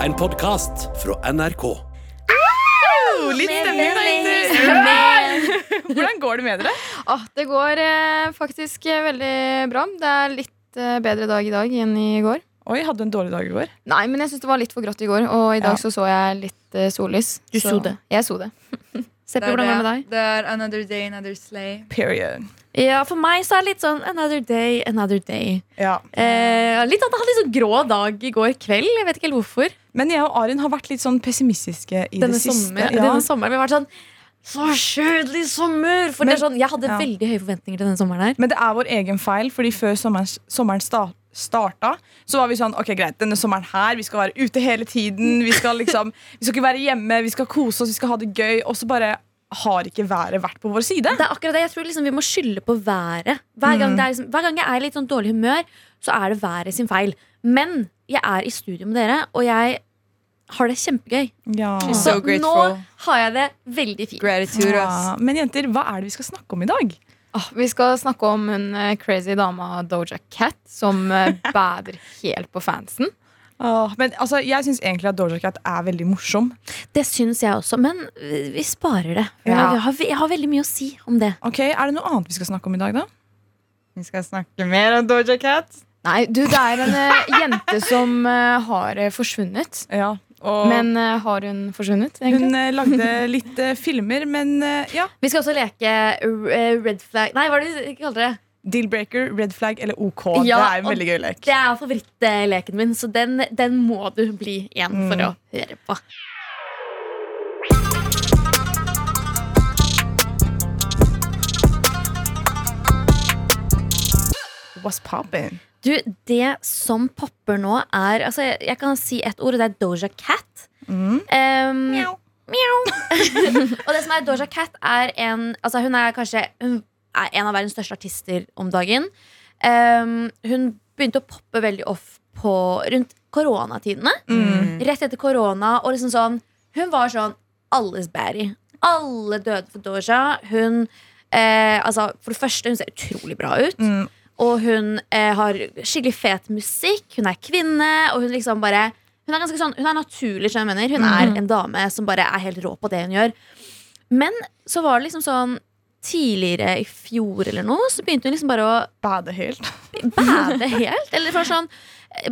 En podkast fra NRK. Oh, litt stemning, da, jenter. Hvordan går det med dere? Ah, det går eh, faktisk eh, veldig bra. Det er litt eh, bedre dag i dag enn i går. Oi, hadde du en dårlig dag i går? Nei, men jeg syns det var litt for grått i går, og i dag Ja. så så jeg litt eh, sollys. Du så så det. Jeg så det. Seppi, Det hvordan går det med deg? Det er another day, another slay. Period. Ja, For meg så er det litt sånn another day, another day. Ja. Eh, litt at Jeg hadde litt sånn grå dag i går kveld. Jeg vet ikke helt hvorfor. Men jeg og Arin har vært litt sånn pessimistiske i Denne, det siste. sommer, Ja. denne sommeren. Vi har vært sånn Så kjedelig sommer! For Men- det er sånn, Jeg hadde ja. veldig høye forventninger til denne sommeren. her Men det er vår egen feil, fordi før sommeren, sommeren sta starta, så var vi sånn Ok, greit, denne sommeren her, vi skal være ute hele tiden. Vi skal liksom Vi skal ikke være hjemme, vi skal kose oss, vi skal ha det gøy. Og så bare har ikke været vært på vår side. Det er akkurat det, Jeg tror liksom vi må skylde på været. Hver gang, det er liksom, hver gang jeg er i litt sånn dårlig humør, så er det været sin feil. Men jeg er i studio med dere, og jeg har det kjempegøy. Ja. Så So nå har jeg det veldig fint. Gratitude, Ja. Men jenter, hva er det vi skal snakke om i dag? Ah, vi skal snakke om hun eh, crazy dama Doja Cat som bærer bader helt på fansen. Åh, men altså, Jeg syns egentlig at Doja Cat er veldig morsom. Det syns jeg også, men vi sparer det. Ja. Jeg, har, jeg har veldig mye å si om det. Ok, Er det noe annet vi skal snakke om i dag, da? Vi skal snakke mer om Doja Cat. Nei, du, det er en eh, jente som uh, har eh, forsvunnet. Ja, og Men uh, har hun forsvunnet, egentlig? Hun uh, lagde litt filmer, men ja. Vi skal også leke red flag Nei, hva er det kaller det? Deal-breaker, red flag eller OK. Ja, det er en veldig gøy lek. Det er favorittleken min, så den, den må du bli igjen for Mm. å høre på. What's poppin'? Du, det som popper nå, er altså, jeg, jeg kan si ett ord, og det er Doja Cat. Mm. Um, Mjau. Mjau. og det som er Doja Cat, er en Altså, hun er kanskje Hun er en av verdens største artister om dagen. Um, hun begynte å poppe veldig off på rundt koronatidene. Mm. Rett etter korona. Og liksom sånn Hun var sånn alles baddie. Alle døde for Doja. Hun eh, Altså, for det første, hun ser utrolig bra ut. Mm. Og hun eh, har skikkelig fet musikk. Hun er kvinne. Og hun liksom bare Hun er ganske sånn Hun er naturlig, skjønner jeg mener. Hun er en dame som bare er helt rå på det hun gjør. Men så var det liksom sånn Tidligere i fjor eller noe, så begynte hun liksom bare å Bade helt. bade helt. Eller for sånn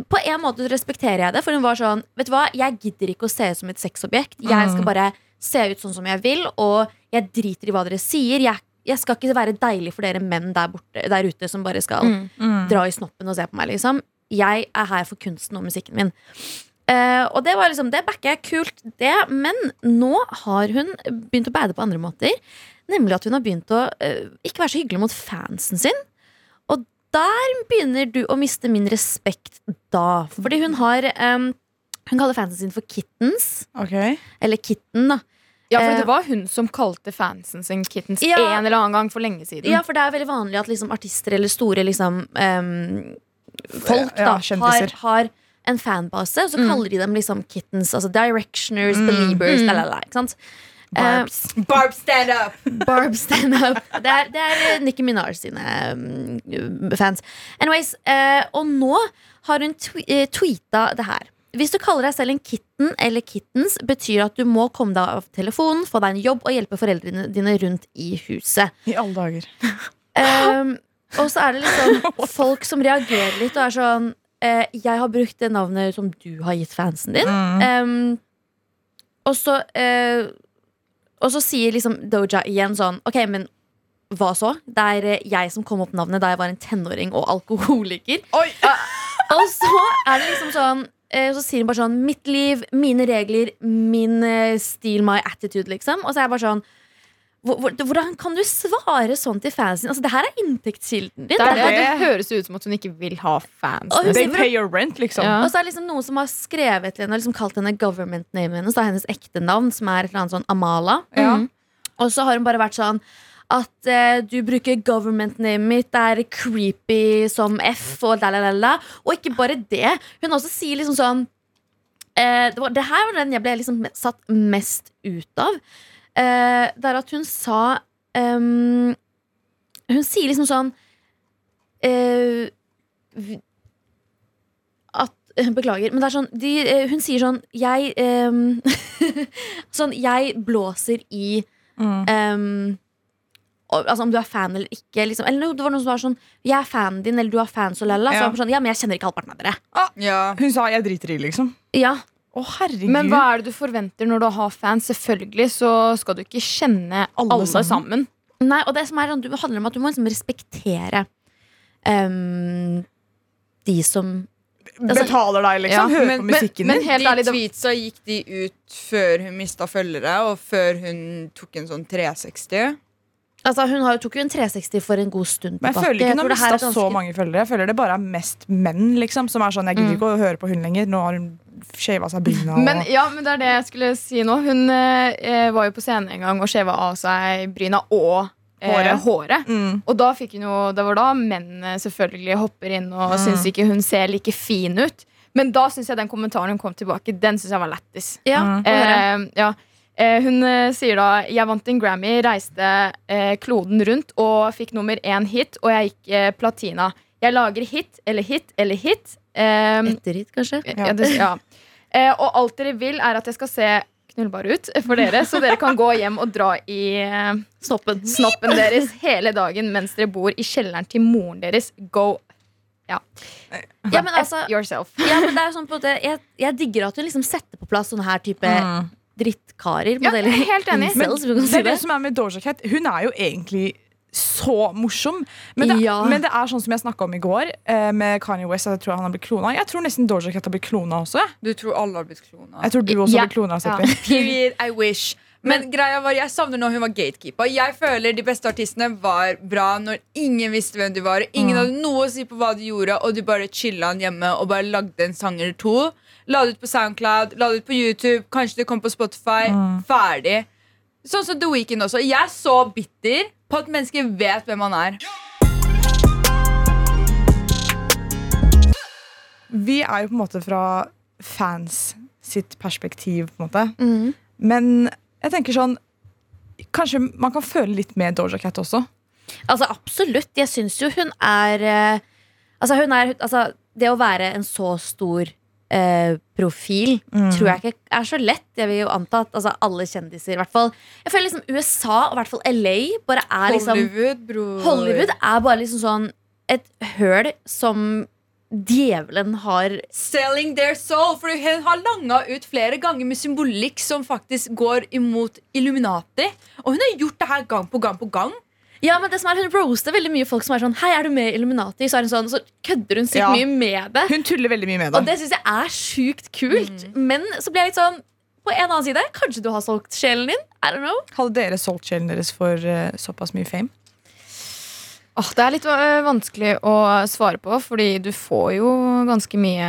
På en måte respekterer jeg det, for hun var sånn Vet du hva, jeg gidder ikke å se ut som et sexobjekt. Jeg skal bare se ut sånn som jeg vil, og jeg driter i hva dere sier. Jeg, jeg skal ikke være deilig for dere menn der, borte, der ute som bare skal Mm. dra i snoppen og se på meg, liksom. Jeg er her for kunsten og musikken min. Uh, og det var liksom, det backer jeg kult, det. Men nå har hun begynt å bade på andre måter. Nemlig at hun har begynt å eh, ikke være så hyggelig mot fansen sin. Og der begynner du å miste min respekt da. Fordi hun har em, Hun kaller fansen sin for kittens. Ok Eller kitten, da. Ja, for Eh, det var hun som kalte fansen sin kittens Ja. en eller annen gang for lenge siden. Ja, for det er veldig vanlig at liksom artister eller store liksom, um, folk Ja, har, har en fanbase, og så kaller de dem liksom kittens. Altså directioners, Mm. believers, Mm. lalala, ikke sant? Barbs. Barb, stand up! Barb stand up. Det er, det er eh, Nicki Minaj sine mm, fans. Anyways, uh, og nå har hun tw tweeta det her. Hvis du kaller deg selv en kitten eller kittens, betyr at du må komme deg av telefonen, få deg en jobb og hjelpe foreldrene dine rundt i huset. I alle dager. Um, og så er det liksom folk som reagerer litt og er sånn eh, Jeg har brukt det navnet som du har gitt fansen din. Mm. Um, og så eh, Og så sier liksom Doja igjen sånn Ok, men hva så? Det er eh, jeg som kom opp navnet da jeg var en tenåring og alkoholiker. Og så er det liksom sånn eh, Så sier hun bare sånn Mitt liv, mine regler, min eh, stil, my attitude, liksom. Og så er jeg bare sånn Hvordan kan du svare sånn til fansen? Altså, det her er inntektskilden din. Det, er Det det, høres ut som at hun ikke vil ha fans. Og They pay your rent, liksom. Ja. Og så er det liksom noen som har skrevet til henne og liksom kalt henne government name hennes. er hennes ekte navn, som er et eller annet sånn Amala. Ja. Og så har hun bare vært sånn at eh, du bruker government name mitt, det er creepy som F og la, la, la, la. Og ikke bare det. Hun også sier liksom sånn eh, det, var, det her var den jeg ble liksom satt mest ut av. Eh, det er at hun sa um, Hun sier liksom sånn eh, At Beklager, men det er sånn de, eh, Hun sier sånn Jeg ehm, Sånn, jeg blåser i Mm. ehm, og- Altså om du er fan eller ikke. Liksom. Eller det var noen som var sånn Jeg er fanen din, eller du er fans så lalla. Ja. var sånn, ja, men jeg kjenner ikke halvparten av dere. Ja. Hun sa 'jeg driter i', liksom. Ja, Å, herregud. Men hva er det du forventer når du har fans? Selvfølgelig så skal du ikke kjenne Alle alle, sammen. sammen. Nei, og det som er handler om at du må liksom respektere um, de som altså- Betaler deg, liksom. Ja, Hører men- på men- musikken men din. de tweetsa gikk de ut før hun mista følgere, og før hun tok en sånn 360. Altså, Hun har, tok jo en 360 for en god stund Men jeg føler ikke hun har mista så mange følgere. Jeg føler det bare er mest menn liksom som er sånn 'jeg gidder ikke å høre på hun lenger'. Nå har hun shava seg bryna. og- Men, ja, men det er det jeg skulle si nå. Hun eh, var jo på scenen en gang og skjeva av seg bryna og eh, Håret. håret. mm. Og da fikk hun jo, det var da menn eh, selvfølgelig hopper inn og Mm. syns ikke hun ser like fin ut. Men da syns jeg den kommentaren hun kom tilbake, den synes jeg var lættis. Ja, Mm. Eh, ja. Eh, hun eh, sier da Jeg vant en Grammy, reiste eh, kloden rundt og fikk nummer én hit, og jeg gikk eh, platina. Jeg lager hit eller hit eller hit. Etter kanskje. ja. det, ja. Eh, og alt dere vil, er at jeg skal se knullbar ut for dere, så dere kan gå hjem og dra i eh, Snoppen. snoppen deres hele dagen mens dere bor i kjelleren til moren deres. Go Ja, men altså yourself. ja, men det er sånn på det, jeg, jeg digger at hun liksom setter på plass sånne her type Mm. drittkarer. Ja, modeller. helt enig. Men Incels, det er det det. som er med Doja Cat. Hun er jo egentlig så morsom. Men det, Ja. men det er sånn som jeg snakka om i går, eh, med Kanye West. at Jeg tror han har blitt klona. Jeg tror nesten Doja Cat har blitt klona også. Du tror alle har blitt klona. Jeg tror du også yeah. har blitt klona. Ja. Period, I wish. Men greia var, jeg savner når hun var gatekeeper. Jeg føler de beste artistene var bra når ingen visste hvem du var. Ingen hadde noe å si på hva du gjorde, og du bare chilla hjemme og bare lagde en sang eller to. La det ut på Soundcloud, la det ut på YouTube, kanskje det kom på Spotify. Ferdig. Sånn som The Weeknd også. Jeg er så bitter på at mennesker vet hvem han er. Vi er jo på en måte fra fans sitt perspektiv, på en måte. Mm. Men jeg tenker sånn Kanskje man kan føle litt med Doja Cat også. Altså absolutt. Jeg syns jo hun er eh, Altså, hun er altså, Det å være en så stor eh, profil Mm. tror jeg ikke er så lett. Jeg vil jo anta at altså, alle kjendiser, i hvert fall Jeg føler liksom USA, og i hvert fall LA, bare er liksom Hollywood, bror. Hollywood er bare liksom sånn et høl som djevelen har Selling their soul. For hun har langa ut flere ganger med symbolikk som faktisk går imot Illuminati. Og hun har gjort det her gang på gang på gang. Ja, men det som er Hun roaster veldig mye folk som er sånn Hei, er du med i Illuminati? Så er hun sånn, så kødder hun sykt Ja. mye med det. Hun tuller veldig mye med det Og det. syns jeg er sjukt kult. Men så blir jeg litt sånn På en annen side, kanskje du har solgt sjelen din? I don't know. Hadde dere solgt sjelen deres for uh, såpass mye fame? Åh, det er litt øh, vanskelig å svare på, fordi du får jo ganske mye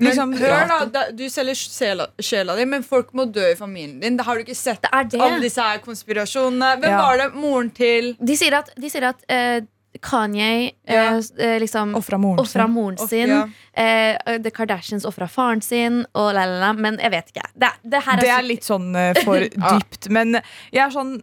Liksom, hør da, da, Du selger sjela, sjela di, men folk må dø i familien din. Da har du ikke sett Det er det. alle disse her konspirasjonene. Hvem Ja. var det? Moren til De sier at, de sier at eh, Kanye Ja. eh, eh, liksom Ofra moren moren sin. ja. Eh, The Kardashians ofra faren sin, og la, la, la. Men jeg vet ikke. Det, det her er, Det er litt sånn eh, for dypt. Men jeg er sånn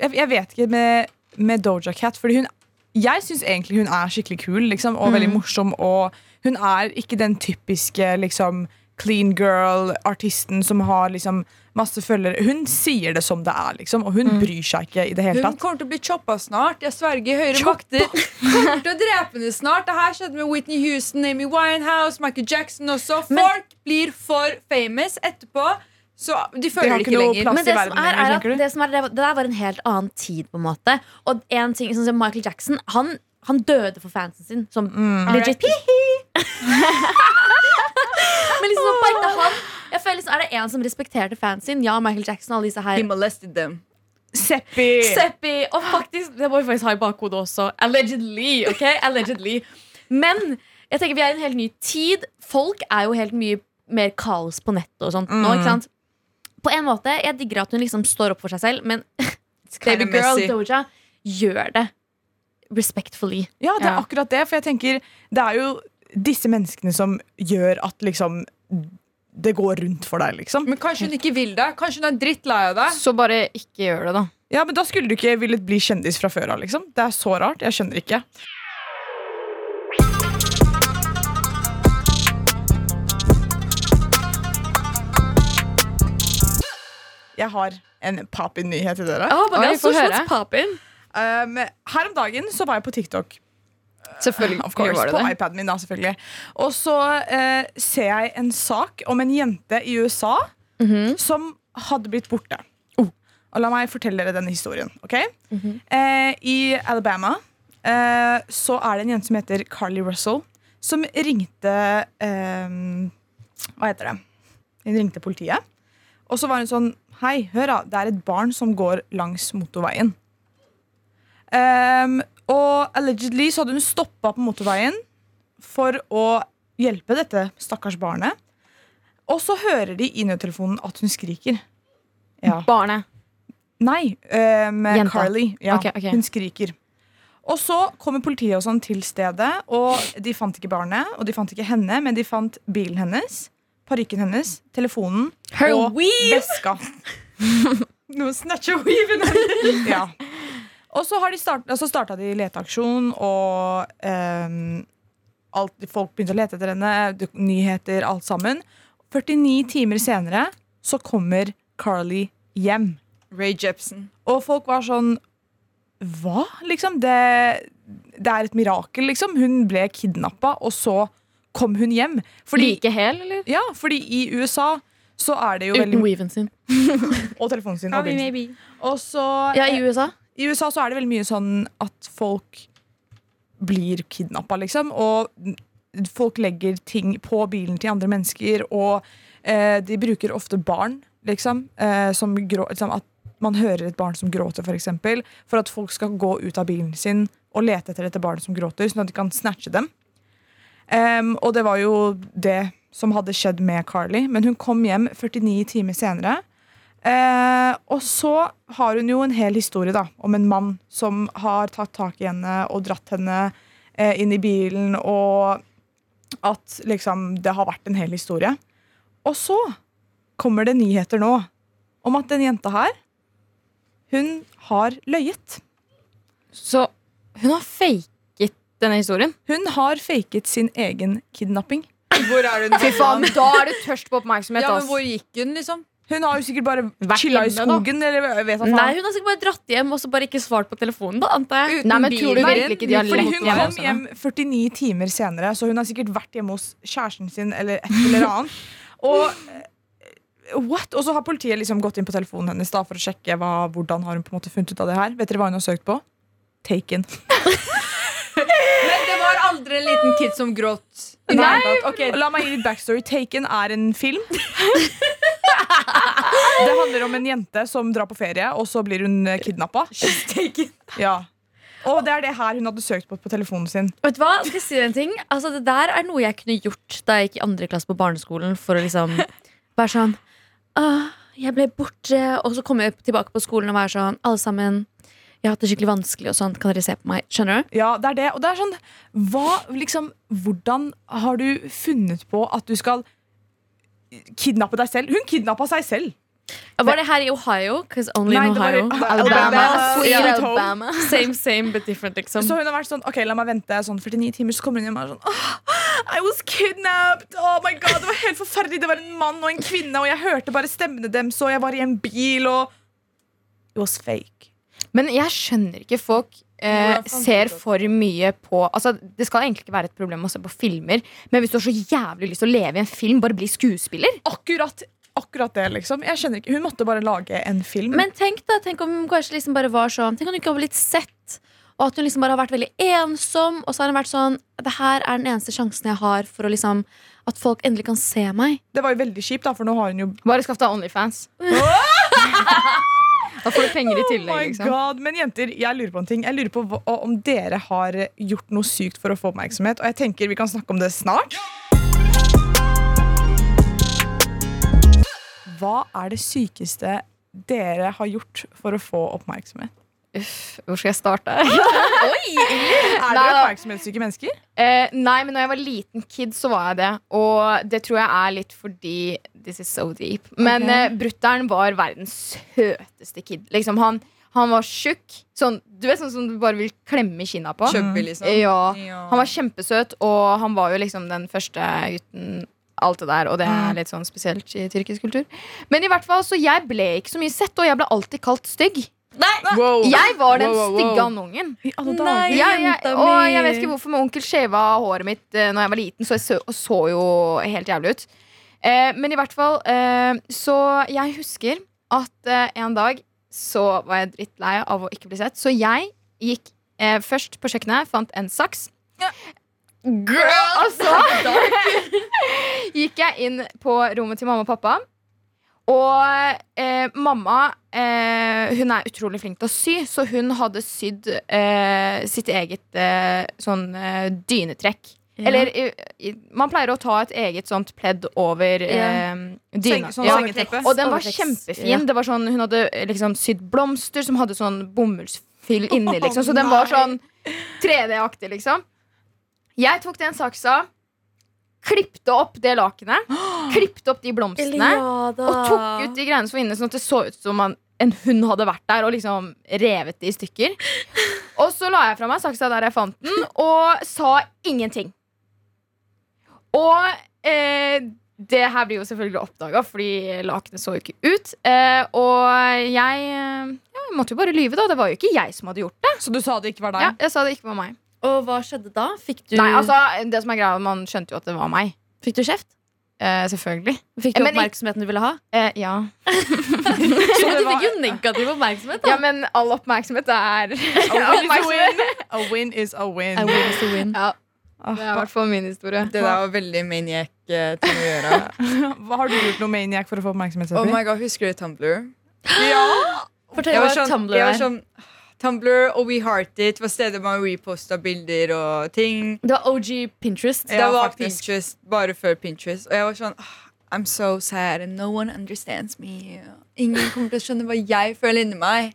Jeg, jeg vet ikke med, med Doja Cat, fordi hun jeg syns egentlig hun er skikkelig kul liksom, og veldig morsom. Og hun er ikke den typiske liksom, clean girl-artisten som har liksom, masse følgere. Hun sier det som det er, liksom, og hun bryr seg ikke i det hele Hun tatt. kommer til å bli choppa snart. Jeg sverger høyre Choppa? makter. Kommer til å drepe henne snart. Det her skjedde med Whitney Houston, Amy Winehouse, Michael Jackson også. Men- Folk blir for famous etterpå. Så de føler det ikke ikke lenger. Men det i som verden er, er det, som er, det, det der var en helt annen tid, på en måte. Og en ting sånn som Michael Jackson, han, han døde for fansen sin. Som Mm. legit. Men liksom på ekte han Jeg føler liksom, Er det en som respekterte fansen sin? Ja, Michael Jackson og alle disse He molested them. Seppi! Seppi! Og faktisk, det må vi faktisk ha i bakhodet også. Allegedly. ok? Allegedly. Men jeg tenker vi er i en helt ny tid. Folk er jo helt mye mer kaos på nettet og sånt nå. ikke sant? På en måte, Jeg digger at hun liksom står opp for seg selv, men baby girl. Doja gjør det respectfully. Ja, det er ja. akkurat det. For jeg tenker, det er jo disse menneskene som gjør at liksom det går rundt for deg, liksom. Men kanskje hun ikke vil det? Kanskje hun er drittlei av deg? Så bare ikke gjør det, da. Ja, men da skulle du ikke villet bli kjendis fra før av, liksom. Det er så rart. Jeg skjønner ikke. Jeg har en Papin-nyhet til dere. Oh, men det er så høre. Papin. Um, her om dagen så var jeg på TikTok. Selvfølgelig course, var det på det. iPaden min, da, selvfølgelig. Og så uh, ser jeg en sak om en jente i USA Mhm. som hadde blitt borte. Og la meg fortelle dere denne historien. ok? -hmm. uh, I Alabama eh, så er det en jente som heter Carly Russell, som ringte eh, Hva heter det? Hun ringte politiet. Og så var hun sånn Hei, hør da, det er et barn som går langs motorveien. Ehm, og allegedly så hadde hun stoppa på motorveien for å hjelpe dette stakkars barnet. Og så hører de i nødtelefonen at hun skriker. Ja. Barnet. Nei, um, Jenta. Carly. Ja, okay, okay. Hun skriker. Og så kommer politiet og sånn til stedet, og de fant ikke barnet. Og de fant ikke henne, men de fant bilen hennes, parykken hennes, telefonen Her og veska. Noen snatcher weaven hennes. Ja. Og så har de start, altså starta de leteaksjon, og ehm, alt, folk begynte å lete etter henne. Nyheter, alt sammen. 49 timer senere så kommer Carly hjem. Ray Jepsen. Og folk var sånn Hva? Liksom? Det, det er et mirakel, liksom. Hun ble kidnappa, og så kom hun hjem. Fordi, Like hel, eller? ja, fordi i USA så er det jo Uten veldig weaven sin. Og telefonen sin. Og, og så Ja, i USA. I USA så er det veldig mye sånn at folk blir kidnappa, liksom. Og folk legger ting på bilen til andre mennesker, og eh, de bruker ofte barn, liksom. Eh, som grå, liksom at man hører et barn som gråter, for eksempel. For at folk skal gå ut av bilen sin og lete etter dette barnet som gråter, sånn at de kan snatche dem. Um, og det var jo det som hadde skjedd med Carly. Men hun kom hjem 49 timer senere. Eh, og så har hun jo en hel historie da om en mann som har tatt tak i henne og dratt henne eh, inn i bilen, og at liksom det har vært en hel historie. Og så kommer det nyheter nå om at den jenta her, hun har løyet. Så hun har faket denne historien. Hun har faket sin egen kidnapping. Hvor er hun? Fy faen, Da er du tørst på oppmerksomhet. Ja, men hvor gikk hun, liksom? Hun har jo sikkert bare Vært chilla i skogen. Eller vet. Nei, hun har sikkert bare dratt hjem og så bare ikke svart på telefonen, da, antar jeg. Uten Nei, men tror du virkelig ikke de har Fordi lett hun kom hjem 49 timer senere, så hun har sikkert vært hjemme hos kjæresten sin eller et eller annet. Og, eh, what? og så har politiet liksom gått inn på telefonen hennes da, for å sjekke hva, hvordan har hun på en måte funnet ut av det her. Vet dere hva hun har søkt på? Taken. Men det var aldri en liten kid som gråt. Nei, okay, La meg gi litt backstory. Taken er en film. Det handler om en jente som drar på ferie, og så blir hun kidnappa. Ja. Og det er det her hun hadde søkt på på telefonen sin. Vet du hva, skal jeg si deg en ting? Altså, det der er noe jeg kunne gjort da jeg gikk i andre klasse på barneskolen. For å liksom være sånn «Åh, Jeg ble borte, og så kommer jeg tilbake på skolen og være sånn Alle sammen, jeg har hatt det skikkelig vanskelig, og sånn. Kan dere se på meg? Skjønner du? Ja, det er det. Og det er sånn hva, liksom, Hvordan har du funnet på at du skal kidnappe deg selv? Hun kidnappa seg selv. Var det her i Ohio? Because only Nei, in Ohio. var i-. Alabama. Sweet Ja. Alabama. Same, same, but different, liksom. Så hun har vært sånn Ok, la meg vente sånn 49 timer, så kommer hun hjem og er sånn oh, I was kidnapped! Oh my god, Det var helt forferdelig. Det var en mann og en kvinne, og jeg hørte bare stemmene deres, og jeg var i en bil, og It was fake. Men jeg skjønner ikke folk eh, ser for mye på Altså, Det skal egentlig ikke være et problem å se på filmer, men hvis du har så jævlig lyst til å leve i en film, bare bli skuespiller. Akkurat, akkurat det, liksom. Jeg skjønner ikke Hun måtte bare lage en film. Men tenk da, tenk om hun kanskje liksom bare var sånn Tenk om hun ikke har blitt sett Og at hun liksom bare har vært veldig ensom Og så har hun vært sånn Det her er den eneste sjansen jeg har For å liksom At folk endelig kan se meg det var jo veldig kjipt, da, for nå har hun jo Bare skaff deg Onlyfans. da får du penger i Oh tillegg. my liksom. God. Men jenter, jeg lurer på en ting. Jeg lurer på hva- om dere har gjort noe sykt for å få oppmerksomhet. Og jeg tenker vi kan snakke om det snart. Hva er det sykeste dere har gjort for å få oppmerksomhet? Uff, hvor skal jeg starte? Er Nei, dere oppmerksomhetssyke mennesker? Eh, nei, men når jeg var liten kid, så var jeg det. Og det tror jeg er litt fordi This is so deep. Men okay. eh, brutter'n var verdens søteste kid. Liksom, han, han var tjukk. Sånn, du vet sånn som du bare vil klemme kinna på? Chubby, liksom. Ja. Ja. Han var kjempesøt, og han var jo liksom den første gutten alt det der. Og det er litt sånn spesielt i tyrkisk kultur. Men i hvert fall, så jeg ble ikke så mye sett, og jeg ble alltid kalt stygg. Wow. Jeg var den Wow, wow, wow. stygge andungen. Nei. Ja, jeg, og jeg vet ikke hvorfor, men onkel shava håret mitt uh, Når jeg var liten, så jeg så, så jo helt jævlig ut. Uh, men i hvert fall uh, Så jeg husker at en dag så var jeg drittlei av å ikke bli sett. Så jeg gikk først på kjøkkenet, fant en saks. Girl! Og så gikk jeg inn på rommet til mamma og pappa. Og eh, mamma eh, Hun er utrolig flink til å sy, så hun hadde sydd eh, sitt eget eh, sånn eh, dynetrekk. Eller i, i, man pleier å ta et eget sånt pledd over eh, dyna. Seng- sånn Ja. Og den var kjempefin. ja. Det var sånn, hun hadde eh, liksom sydd blomster som hadde sånn bomullsfyll inni. Liksom. Så den var sånn 3D-aktig, liksom. Jeg tok den saksa, klippte opp det lakenet, klippte opp de blomstene. Og tok ut de greiene som var inne, sånn at det så ut som man, en hund hadde vært der og liksom revet det i stykker. Og så la jeg fra meg saksa der jeg fant den, og sa ingenting. Og eh, det her blir jo selvfølgelig oppdaga, fordi lakenet så jo ikke ut. Eh, og jeg, eh, ja, jeg måtte jo bare lyve, da. Det var jo ikke jeg som hadde gjort det. Så du sa det ikke var deg? Ja, jeg sa det ikke var meg. Og hva skjedde da? Fikk du, Nei, altså, det som er greia, Man skjønte jo at det var meg. fikk du kjeft? Eh, selvfølgelig. Fikk du Men oppmerksomheten du ville ha? Eh, ja. Så du fikk jo negativ oppmerksomhet. da ja, men all oppmerksomhet er A win is a win. A win is a win. A win is a win. Ja, Ah, det er i hvert fall min historie. Det der var veldig maniac-ting å gjøre. Hva Har du gjort noe maniac for å få oppmerksomhet? Oh my god, Husker du Tumblr? Fortell Jeg hva var Tumblr jeg var er. sånn Tumblr og WeHeartit It var stedet man reposta bilder og ting. Det var OG Pinterest. Det var faktisk. Pinterest bare før Pinterest. Og jeg var sånn oh, I'm so sad and no one understands me. Ingen kommer til å skjønne hva jeg føler inni meg.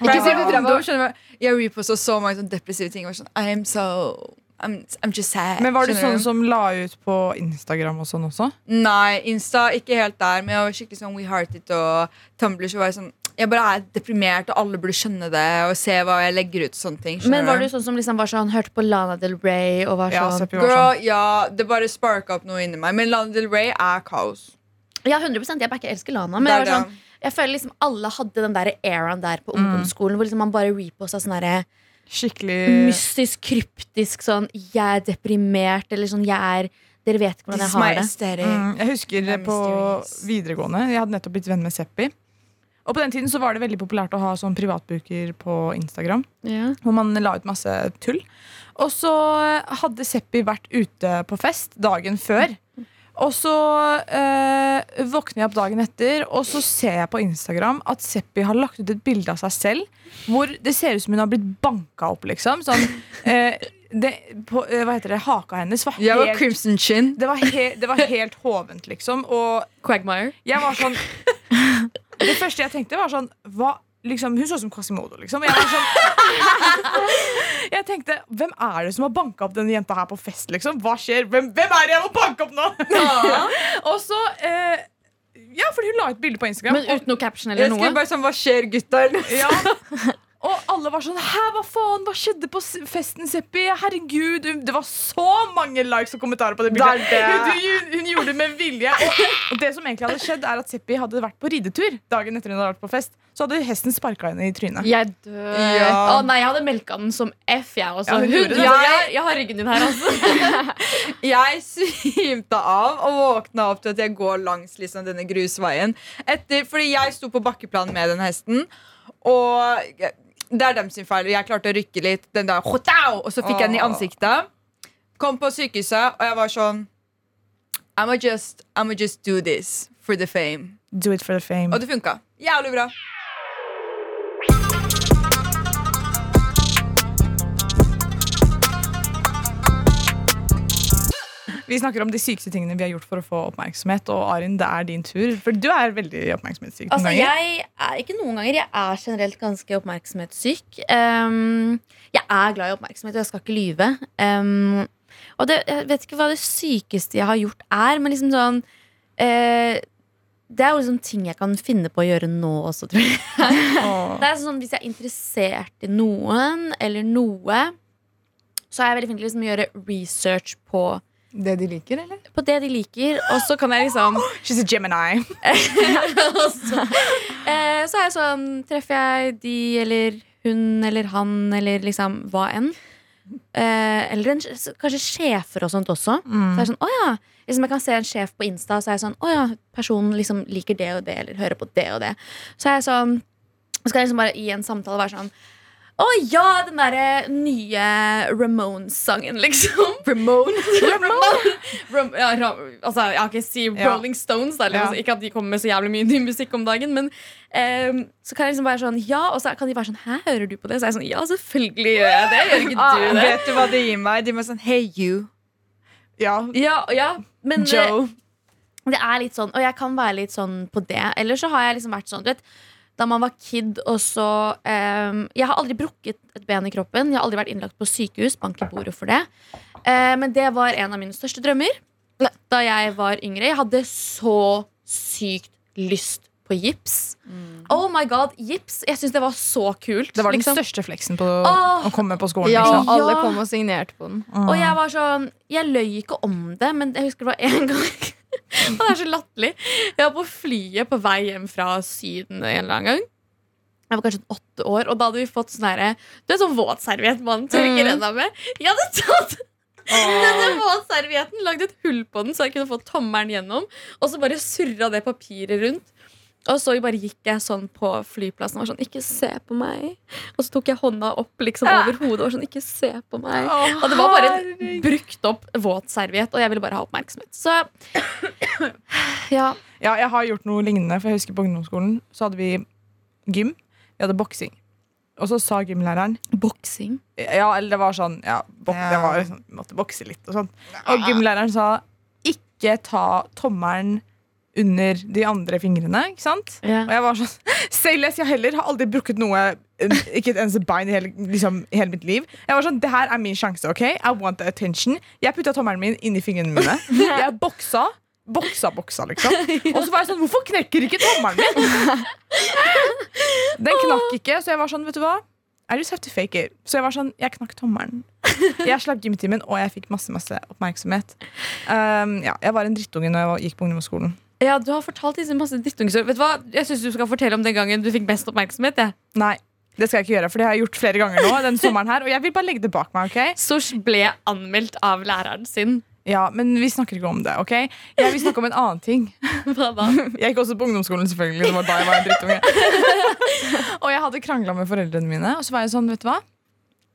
Ikke du drev og- jeg reposta så mange sånne depressive ting. Og var sånn, I am so I'm, I'm just sad. Men var det sånn som la ut på Instagram og sånn også? Nei, Insta ikke helt der. Men jeg var skikkelig sånn We Heart It og Tumblr. Så var jeg sånn Jeg bare er deprimert, og alle burde skjønne det. Og se hva jeg legger ut. sånne ting Men var du sånn som liksom var sånn hørte på Lana Del Rey og var Ja, sånn var Girl, sånn. ja, det bare sparka opp noe inni meg. Men Lana Del Rey er kaos. Ja, 100 Jeg backer, elsker Lana. Men jeg, var sånn, jeg føler liksom alle hadde den der eraen der på ungdomsskolen hvor liksom man bare reposta sånn derre Skikkelig mystisk, kryptisk sånn 'jeg er deprimert', eller sånn 'jeg er Dere vet ikke hvordan jeg har det. mm, Jeg husker Det er på videregående Jeg hadde nettopp blitt venn med Seppi. Og på den tiden så var det veldig populært å ha sånn privatbruker på Instagram. Ja. Hvor man la ut masse tull. Og så hadde Seppi vært ute på fest dagen før. Og så øh, våkner jeg opp dagen etter, og så ser jeg på Instagram at Seppi har lagt ut et bilde av seg selv hvor det ser ut som hun har blitt banka opp, liksom. Sånn, øh, det, på, eh, hva heter det? Haka hennes var Jeg var helt Crimson Chin. det var, he det var helt hovent, liksom. Og Quagmire. jeg var sånn Det første jeg tenkte, var sånn hva, liksom, Hun så ut som Quasimodo, liksom. Jeg sånn Jeg tenkte hvem er det som har banka opp denne jenta her på fest, liksom? Hva skjer? Hvem, hvem er det jeg må banke opp nå? og så eh, Ja, fordi hun la ut bilde på Instagram. Men uten noe caption eller Jeg noe. bare sånn Hva skjer, gutter? Ja. Og alle var sånn Hæ, hva faen? Hva skjedde på festen, Seppi? Herregud, det var så mange likes og kommentarer på det bildet. Det det. Hun, hun, hun gjorde det med vilje. Og, og det som egentlig hadde skjedd, er at Seppi hadde vært på ridetur dagen etter hun hadde vært på fest. Så hadde hesten sparka henne i trynet. Jeg dør. Ja. Å nei, jeg hadde melka den som F, jeg også. Ja, hun Hun- jeg, jeg har ryggen din her, altså. Jeg svimte av og våkna opp til at jeg går langs liksom, denne grusveien. Etter, fordi jeg sto på bakkeplan med den hesten. Og det er dem sin feil. Jeg klarte å rykke litt, den der, og så fikk jeg den i ansiktet. Kom på sykehuset, og jeg var sånn I'ma just, just do this for the fame. Do it for the fame. Og det funka. Jævlig bra. Vi snakker om de sykeste tingene vi har gjort for å få oppmerksomhet. Og Arin, det er din tur. For du er veldig oppmerksomhetssyk. noen Altså, ganger. jeg er ikke noen ganger. Jeg er generelt ganske oppmerksomhetssyk. Um, jeg er glad i oppmerksomhet, og jeg skal ikke lyve. Um, og det, jeg vet ikke hva det sykeste jeg har gjort, er, men liksom sånn uh, Det er jo liksom ting jeg kan finne på å gjøre nå også, tror jeg. Det er sånn Hvis jeg er interessert i noen eller noe, så er jeg veldig flink til liksom å gjøre research på Det de liker, eller? på det de liker, og så kan jeg liksom She's a Gemini. og så, eh, så er jeg sånn Treffer jeg de eller hun eller han eller liksom hva enn. Eh, eller en, kanskje sjefer og sånt også. Så er det sånn, å ja Liksom jeg kan se en sjef på Insta, så er jeg sånn Å ja, personen liksom liker det og det, eller hører på det og det. Så er jeg sånn Så skal jeg liksom bare i en samtale være sånn å ja, den derre nye Ramones-sangen, liksom. Ramones? Ram ja, Ram, altså, jeg har ikke si Ja. Rolling Stones. Der, liksom. Ja. Ikke at de kommer med så jævlig mye ny musikk om dagen. Men um, så kan jeg liksom være sånn Ja, og så kan de være sånn Hæ, hører du på det? Så er jeg sånn Ja, selvfølgelig gjør jeg det. Gjør ikke Ah, du det? vet du hva det gir meg? De må sånn Hey, you. Ja. Ja, ja, men Joe. Joe. det er litt sånn, og jeg kan være litt sånn på det. Eller så har jeg liksom vært sånn, du vet da man var kid og så ehm, Jeg har aldri brukket et ben i kroppen. Jeg har aldri vært innlagt på sykehus. Bank i bordet for det. Eh, men det var en av mine største drømmer da jeg var yngre. Jeg hadde så sykt lyst på gips. Oh my god, gips! Jeg syns det var så kult. Det var den liksom. største fleksen på oh, å komme på skolen. Ja, Liksom. alle Ja. kom og signerte på den. Og jeg var sånn Jeg løy ikke om det, men jeg husker det var en gang Det er så latterlig. Jeg var på flyet på vei hjem fra Syden en eller annen gang. Jeg var kanskje åtte år, og da hadde vi fått sånn herre Du er sånn våtserviett man tørker enda med? Jeg hadde tatt denne våtservietten, lagd et hull på den så jeg kunne få tommelen gjennom, og så bare surra det papiret rundt. Og så bare gikk jeg sånn på flyplassen og var sånn Ikke se på meg. Og så tok jeg hånda opp liksom over hodet og var sånn Ikke se på meg. Og det var bare en brukt opp våtserviett, og jeg ville bare ha oppmerksomhet. Så ja. Ja, jeg har gjort noe lignende, for jeg husker på ungdomsskolen så hadde vi gym. Vi hadde boksing. Og så sa gymlæreren Boksing. Ja, eller det var sånn ja, bok, Ja. det var vi måtte bokse litt og sånn. Og gymlæreren sa ikke ta tommelen under de andre fingrene. Ikke sant? Og jeg var sånn Say jeg heller har aldri brukket noe Ikke et eneste bein i hele, liksom, hele mitt liv. Jeg var sånn, Det her er min sjanse. ok? I want the attention. Jeg putta tommelen min inn i fingrene mine. Jeg boksa. Boksa, boksa, liksom. Og så var jeg sånn Hvorfor knekker ikke tommelen min? Den knakk ikke, så jeg var sånn, vet du hva? I just have to fake it. Så jeg var sånn, jeg knakk tommelen. Jeg slapp gymtimen, og jeg fikk masse masse oppmerksomhet. Um, ja, jeg var en drittunge når jeg gikk på ungdomsskolen. Ja, du har fortalt disse masse drittungesører. Vet du hva? Jeg syns du skal fortelle om den gangen du fikk mest oppmerksomhet. Ja. Nei, det skal jeg ikke gjøre, for det har jeg gjort flere ganger nå. den sommeren her, Og jeg vil bare legge det bak meg. ok? Sosh ble anmeldt av læreren sin. Ja, Men vi snakker ikke om det. ok? Jeg vil snakke om en annen ting. Hva da? Jeg gikk også på ungdomsskolen, selvfølgelig. Det var da jeg var en drittunge. og jeg hadde krangla med foreldrene mine, og så var jeg sånn, vet du hva?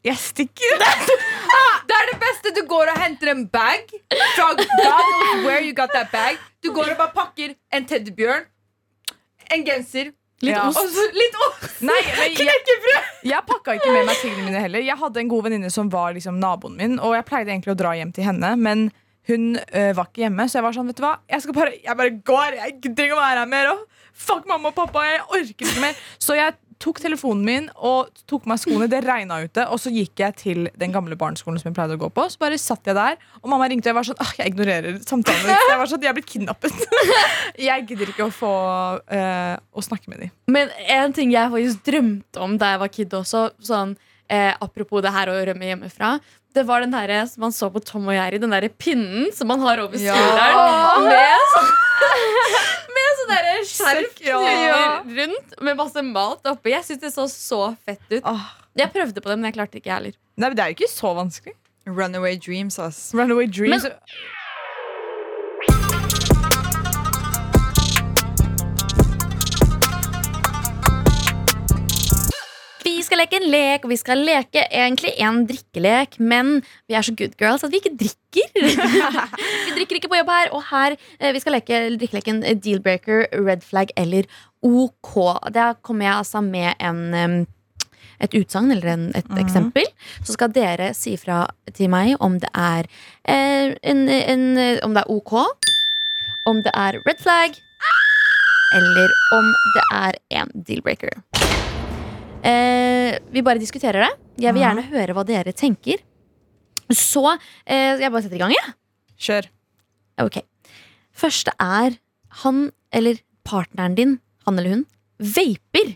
Jeg stikker. Det er det beste. Du går og henter en bag fra God knows where you got that bag. Du går og bare pakker en teddybjørn, en genser Litt Ja. ost. Også, litt ost. Nei, Knekkebrød! jeg, jeg pakka ikke med meg tingene mine heller. Jeg hadde en god venninne som var liksom naboen min, og jeg pleide egentlig å dra hjem til henne, men hun øh, var ikke hjemme, så jeg var sånn, vet du hva, jeg, bare, jeg bare går. Jeg trenger å være her mer. Og fuck mamma og pappa, jeg orker ikke mer. Så jeg tok telefonen min og tok meg skoene. Det regna ute, og så gikk jeg til den gamle barneskolen som jeg pleide å gå på. Så bare satt jeg der, og mamma ringte, og jeg var sånn, ah, jeg ignorerer samtalen. Jeg var sånn, jeg er blitt kidnappet. Jeg gidder ikke å få øh, å snakke med dem. Men en ting jeg faktisk drømte om da jeg var kid også, sånn, eh, apropos det her å rømme hjemmefra, det var den der som man så på Tom og Jerry, den der pinnen som man har over Ja. skulderen. Sånn, med sånn der skjerf ja. rundt med masse mat oppi. Jeg syns det så så fett ut. Ah. Jeg prøvde på det, men jeg klarte ikke jeg heller. Nei, men Det er jo ikke så vanskelig. Runaway dreams, ass. Runaway Dreams. Vi skal leke en lek, og vi skal leke egentlig en drikkelek, men vi er så good girls at vi ikke drikker. vi drikker ikke på jobb her, og her eh, vi skal leke drikkeleken deal-breaker, red flag eller OK. Da kommer jeg altså med en et utsagn eller en, et eksempel. Så skal dere si fra til meg om det er eh, en, en, Om det er OK, om det er red flag, eller om det er en deal-breaker. Eh, vi bare diskuterer det. Jeg vil gjerne høre hva dere tenker. Så eh, jeg bare setter i gang, jeg. Kjør. Ok. Første er han eller partneren din, han eller hun, vaper.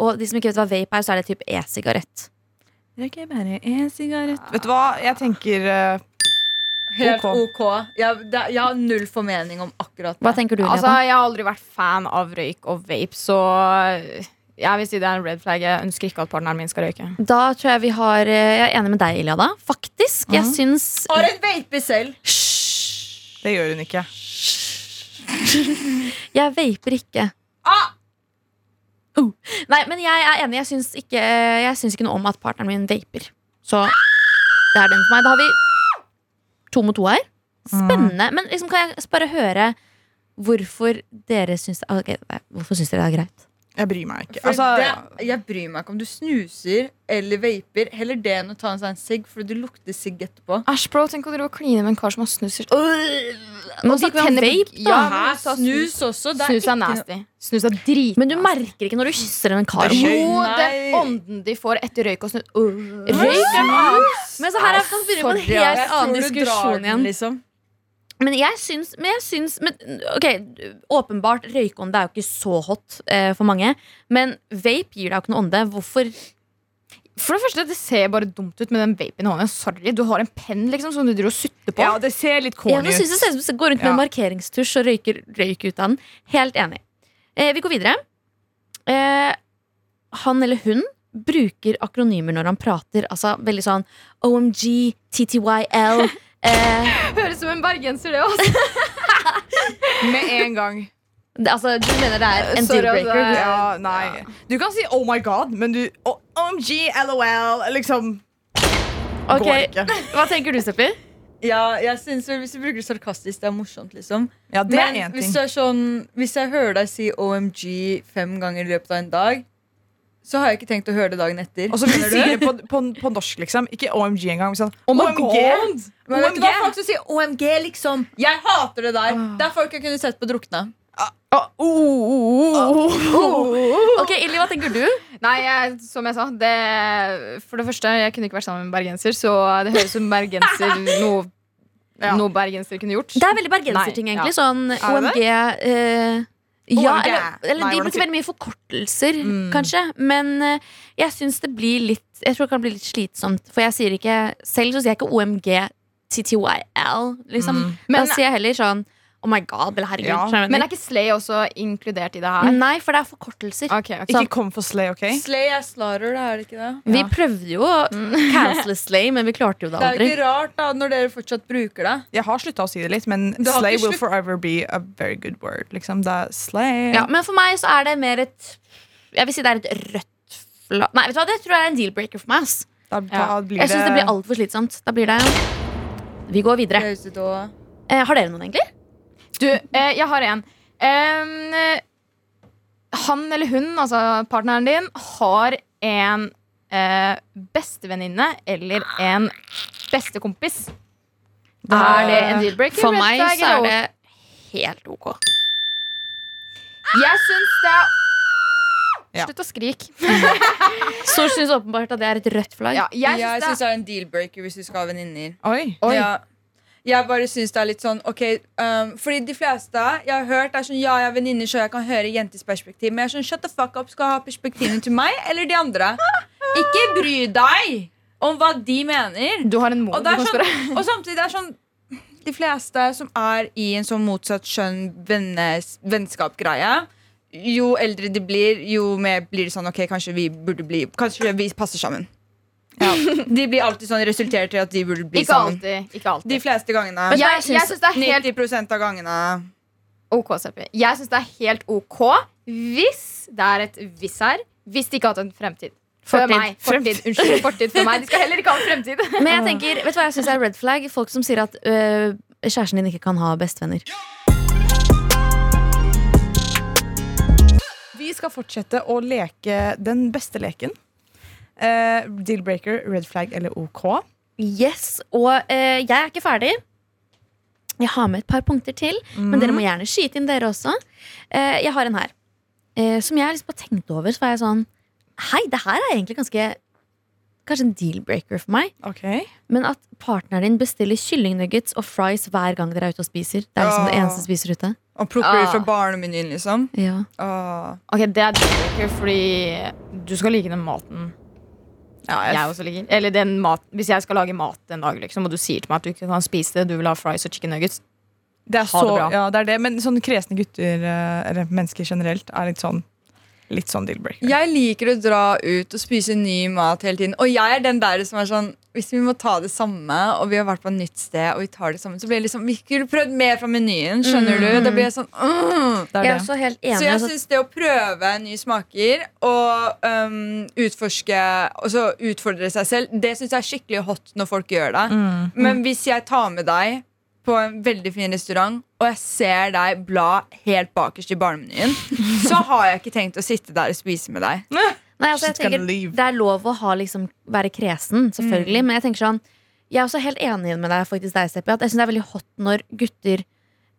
Og de som ikke vet hva vape er, så er det typ e-sigarett. Røyker bare e-sigarett Vet du hva? Jeg tenker eh, Helt Ok. Jeg, det, jeg har null formening om akkurat det. Hva tenker du, Altså, jeg har aldri vært fan av røyk og vape, så jeg vil si det er en red flag. Jeg ønsker ikke at partneren min skal røyke. Da tror jeg vi har eh, Jeg er enig med deg, Iliada. Faktisk. Jeg syns Har en vape selv. Det gjør hun ikke. Jeg vaper ikke. Ah! Oh. Nei, men jeg er enig. Jeg syns ikke, jeg syns ikke noe om at partneren min vaper. Så det er den for meg. Da har vi to mot to her. Spennende. Men liksom, kan jeg bare høre hvorfor dere syns okay, Hvorfor syns dere det er greit? Jeg bryr meg ikke. Altså, det, jeg bryr meg ikke om du snuser eller vaper. Heller det enn å ta en sånn sigg, for du lukter sigg etterpå. Æsj, bro, tenk å drive og kline med en kar som har snus Nå snakker vi om vape, da. Ja, sa Snus også. Det er Snus er nasty. Snus er drit. Men du merker ikke når du kysser en kar. Det er Jo, den ånden de får etter røyk og snus. Røyk er noe annet. Men så her er, kan vi på en helt annen diskusjon igjen. Liksom. Men jeg syns, men jeg syns men, Ok, åpenbart røykeånde er jo ikke så hot eh, for mange. Men vape gir deg jo ikke noe ånde. Hvorfor? For det første, det ser bare dumt ut med den vapen i hånda. Sorry, du har en penn liksom som du driver og sutter på. ja, det ser litt Ja, corny nå synes jeg ut. ser ut går rundt med en markeringstusj og røyker røyk ut av den. Helt enig. Eh, vi går videre. Eh, han eller hun bruker akronymer når han prater. Altså veldig sånn OMG, TTYL. Eh, Høres som en bergenser, det også. Med en gang. det, altså, du mener det er en deal-breaker? altså, Ja, nei. Du kan si 'oh my god', men du oh, OMG, LOL liksom Ok, går ikke. Hva tenker du, Steppi? Ja, jeg synes Hvis du bruker det sarkastisk, det er morsomt. liksom Ja, det er Men hvis, er sånn, hvis jeg hører deg si OMG fem ganger i løpet av en dag, så har jeg ikke tenkt å høre det dagen etter. Og så vil du si det på, på, på norsk, liksom. Ikke OMG engang. Sånn, Oh OMG! God! Men vet du hva folk som sier OMG, liksom? Jeg hater det der. Oh. Det er folk jeg kunne sett på drukne. Ah, oh, oh, oh, oh. Ok, Illy, hva tenker du? Nei, jeg, som jeg sa, det For det første, jeg kunne ikke vært sammen med en bergenser, så det høres ut som bergenser noe, Ja. noe bergenser kunne gjort. Det er veldig bergenserting, egentlig. Sånn OMG eh, ja, eller, eller de bruker veldig mye forkortelser, Mm. kanskje. Men eh, jeg syns det blir litt Jeg tror det kan bli litt slitsomt. For jeg sier ikke Selv så sier jeg ikke OMG TTYL, liksom. Mm. Men- da sier jeg heller sånn Oh my god, eller herregud. Ja. Men er ikke Slay også inkludert i det her? Nei, for det er forkortelser. Okay, okay. Ikke kom for slay, OK? Slay er slarer, det er det ikke det? Vi Ja. prøvde jo å cancele Slay, men vi klarte jo det aldri. Det er jo ikke rart da, når dere fortsatt bruker det. Jeg har slutta å si det litt, men slay will forever be a very good word. Liksom. Det er slay. Ja, men for meg så er det mer et Jeg vil si det er et rødt flagg Nei, vet du hva, det tror jeg er en deal-breaker for meg. ass. Da, da Ja. blir Jeg syns det blir altfor slitsomt. Da blir det Vi går videre. Eh, har dere noen, egentlig? Du, eh, jeg har en. Eh, han eller hun, altså partneren din, har en eh, bestevenninne eller en bestekompis. Er det en deal-breaker? For meg så er det helt ok. Jeg syns det er Ja. Slutt å skrike. Stor syns åpenbart at det er et rødt flagg. Ja, jeg syns syns det det er en deal-breaker hvis du skal ha venninner. Oi. Oi. Ja. Jeg bare syns det er litt sånn Ok, um, Fordi de fleste jeg har hørt, er sånn Ja, jeg er venninner, så jeg kan høre jentes perspektiv. Men jeg er sånn, shut the fuck up, skal jeg ha perspektivene til meg eller de andre? Ikke bry deg om hva de mener. Du har en mor Og, sånn, og samtidig er sånn De fleste som er i en sånn motsatt skjønn vennskap-greie Jo eldre de blir, jo mer blir det sånn Ok, kanskje vi burde bli Kanskje vi passer sammen. De blir alltid sånn resulterer til at de burde bli Ikke sammen. alltid. Ikke alltid. De fleste gangene. Men jeg, jeg synes, det er helt 90% av gangene. OK, Seppi. Jeg syns det er helt OK hvis det er et hvis her. Hvis de ikke har hatt en fremtid. For Fortid. meg. Fortid. Unnskyld. Fortid for meg. De skal heller ikke ha en fremtid. Men jeg tenker, vet du hva jeg syns er red flag? Folk som sier at øh, kjæresten din ikke kan ha bestevenner. Vi skal fortsette å leke den beste leken. Eh, Deal-breaker, red flag eller OK. Yes, Og uh, jeg er ikke ferdig. Jeg har med et par punkter til, men dere må gjerne skyte inn, dere også. Uh, jeg har en her. Eh, som jeg liksom har tenkt over, så var jeg sånn Hei, det her er egentlig ganske Kanskje en deal-breaker for meg. Okay. Men at partneren din bestiller kyllingnuggets og fries hver gang dere er ute og spiser. Det er liksom det eneste de spiser ute. Og plukker ut fra barnemenyen, liksom. Ja. Åh. Ok, Det er deal-breaker fordi du skal like den maten. Ja, jeg- jeg også liker. Eller den mat, hvis jeg skal lage mat en dag, liksom, og du sier til meg at du ikke kan spise det, du vil ha fries og chicken nuggets Det er Ha det bra. ja, det er det. Men sånne kresne gutter, eh, eller mennesker generelt, er litt sånn Litt sånn deal-breaker. Jeg liker å dra ut og spise ny mat hele tiden. Og jeg er den der som er sånn Hvis vi må ta det samme, og vi har vært på et nytt sted, og vi tar det sammen, så blir det liksom Vi skulle prøvd mer fra menyen, skjønner du? Da blir jeg sånn «Åh!» Det er Jeg er også helt Så jeg altså, syns det å prøve nye smaker og um, utforske Og så utfordre seg selv, det syns jeg er skikkelig hot når folk gjør det. Mm. Men hvis jeg tar med deg på en veldig fin restaurant, og jeg ser deg bla helt bakerst i barnemenyen, så har jeg ikke tenkt å sitte der og spise med deg. Nei, altså, jeg tenker, det er lov å ha, liksom, være kresen, selvfølgelig. Men jeg tenker sånn Jeg er også helt enig med deg, faktisk, deg, Seppi, at jeg synes det er veldig hot når gutter,